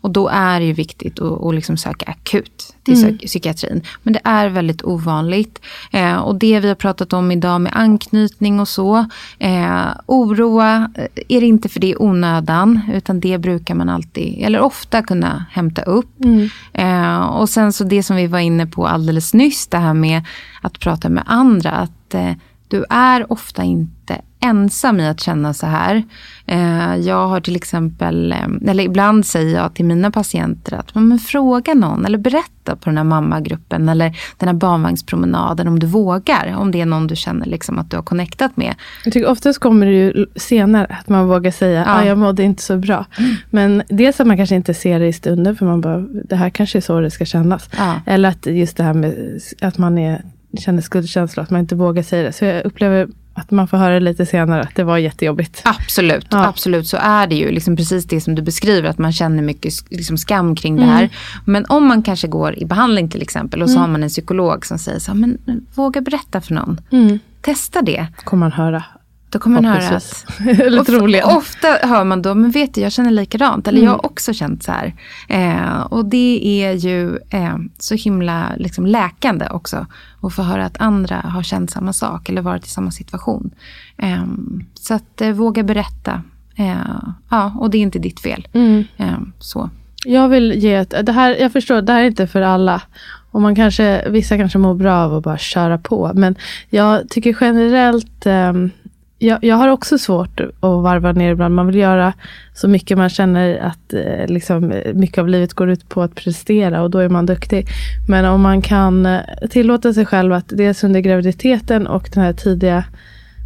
Och då är det ju viktigt att, att liksom söka akut till mm. psykiatrin. Men det är väldigt ovanligt. Eh, och det vi har pratat om idag med anknytning och så. Eh, oroa eh, är det inte för det är onödan. Utan det brukar man alltid, eller ofta kunna hämta upp. Mm. Eh, och sen så det som vi var inne på alldeles nyss. Det här med att prata med andra. Att eh, du är ofta inte ensam i att känna så här. Eh, jag har till exempel, eh, eller ibland säger jag till mina patienter att men fråga någon eller berätta på den här mammagruppen eller den här barnvagnspromenaden om du vågar. Om det är någon du känner liksom att du har connectat med. Jag tycker oftast kommer det ju senare att man vågar säga att ja. ah, jag mådde inte så bra. Mm. Men dels att man kanske inte ser det i stunden för man bara, det här kanske är så det ska kännas. Ja. Eller att just det här med att man är känner skuldkänsla, att man inte vågar säga det. Så jag upplever att man får höra lite senare att det var jättejobbigt. Absolut, ja. absolut så är det ju. Liksom precis det som du beskriver, att man känner mycket liksom skam kring mm. det här. Men om man kanske går i behandling till exempel och så mm. har man en psykolog som säger så här, men våga berätta för någon. Mm. Testa det. Kommer man höra. Då kommer man höra att... Lite Ofta hör man då, men vet du jag känner likadant. Eller mm. jag har också känt så här. Eh, och det är ju eh, så himla liksom, läkande också. Att få höra att andra har känt samma sak eller varit i samma situation. Eh, så att eh, våga berätta. Eh, ja, och det är inte ditt fel. Mm. Eh, så. Jag vill ge ett, det här, jag förstår, det här är inte för alla. Och man kanske, vissa kanske mår bra av att bara köra på. Men jag tycker generellt um, jag, jag har också svårt att varva ner ibland. Man vill göra så mycket. Man känner att eh, liksom, mycket av livet går ut på att prestera och då är man duktig. Men om man kan eh, tillåta sig själv att dels under graviditeten och den här tidiga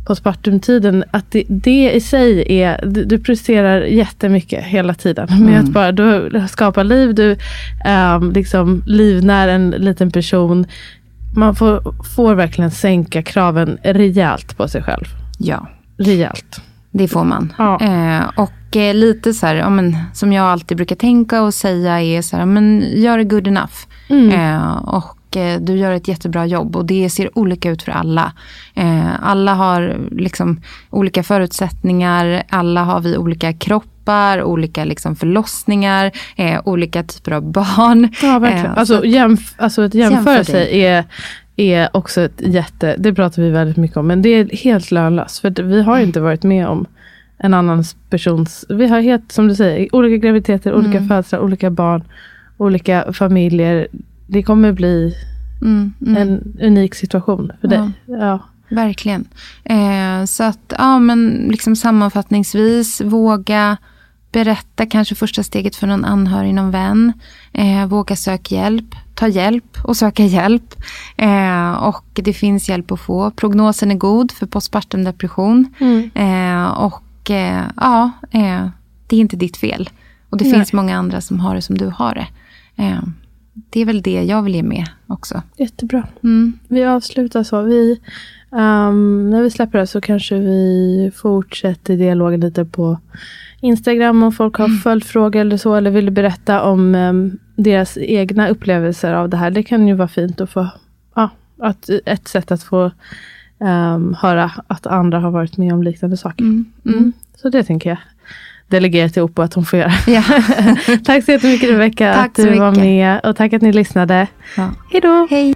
postpartumtiden, att det, det, i sig är, du, du presterar jättemycket hela tiden. Mm. Med att bara, du skapar liv, du um, liksom livnär en liten person. Man får, får verkligen sänka kraven rejält på sig själv. Ja. Rejält. Det får man. Ja. Eh, och eh, lite så här, ja, men, som jag alltid brukar tänka och säga är så här, men gör det good enough. Mm. Eh, och eh, du gör ett jättebra jobb och det ser olika ut för alla. Eh, alla har liksom olika förutsättningar, alla har vi olika kroppar, olika liksom förlossningar, eh, olika typer av barn. Ja, verkligen. alltså, jämf alltså att jämföra sig är är också ett jätte, det pratar vi väldigt mycket om, men det är helt lönlöst. För vi har inte varit med om en annan persons, vi har helt som du säger, olika graviditeter, mm. olika födslar, olika barn, olika familjer. Det kommer bli mm, mm. en unik situation för dig. Ja. Verkligen. Eh, så att, ja men liksom sammanfattningsvis, våga berätta kanske första steget för någon anhörig, någon vän. Eh, våga söka hjälp ta hjälp och söka hjälp. Eh, och det finns hjälp att få. Prognosen är god för postpartum depression. Mm. Eh, och eh, ja, eh, det är inte ditt fel. Och det Nej. finns många andra som har det som du har det. Eh, det är väl det jag vill ge med också. Jättebra. Mm. Vi avslutar så. Vi, um, när vi släpper det så kanske vi fortsätter dialogen lite på Instagram om folk har mm. följdfrågor eller så. Eller vill berätta om um, deras egna upplevelser av det här. Det kan ju vara fint att få, ja, att, ett sätt att få um, höra att andra har varit med om liknande saker. Mm. Mm. mm. Så det tänker jag delegera till Oppo att hon får göra. Ja. tack så jättemycket Rebecka att du var med och tack att ni lyssnade. Ja. Hej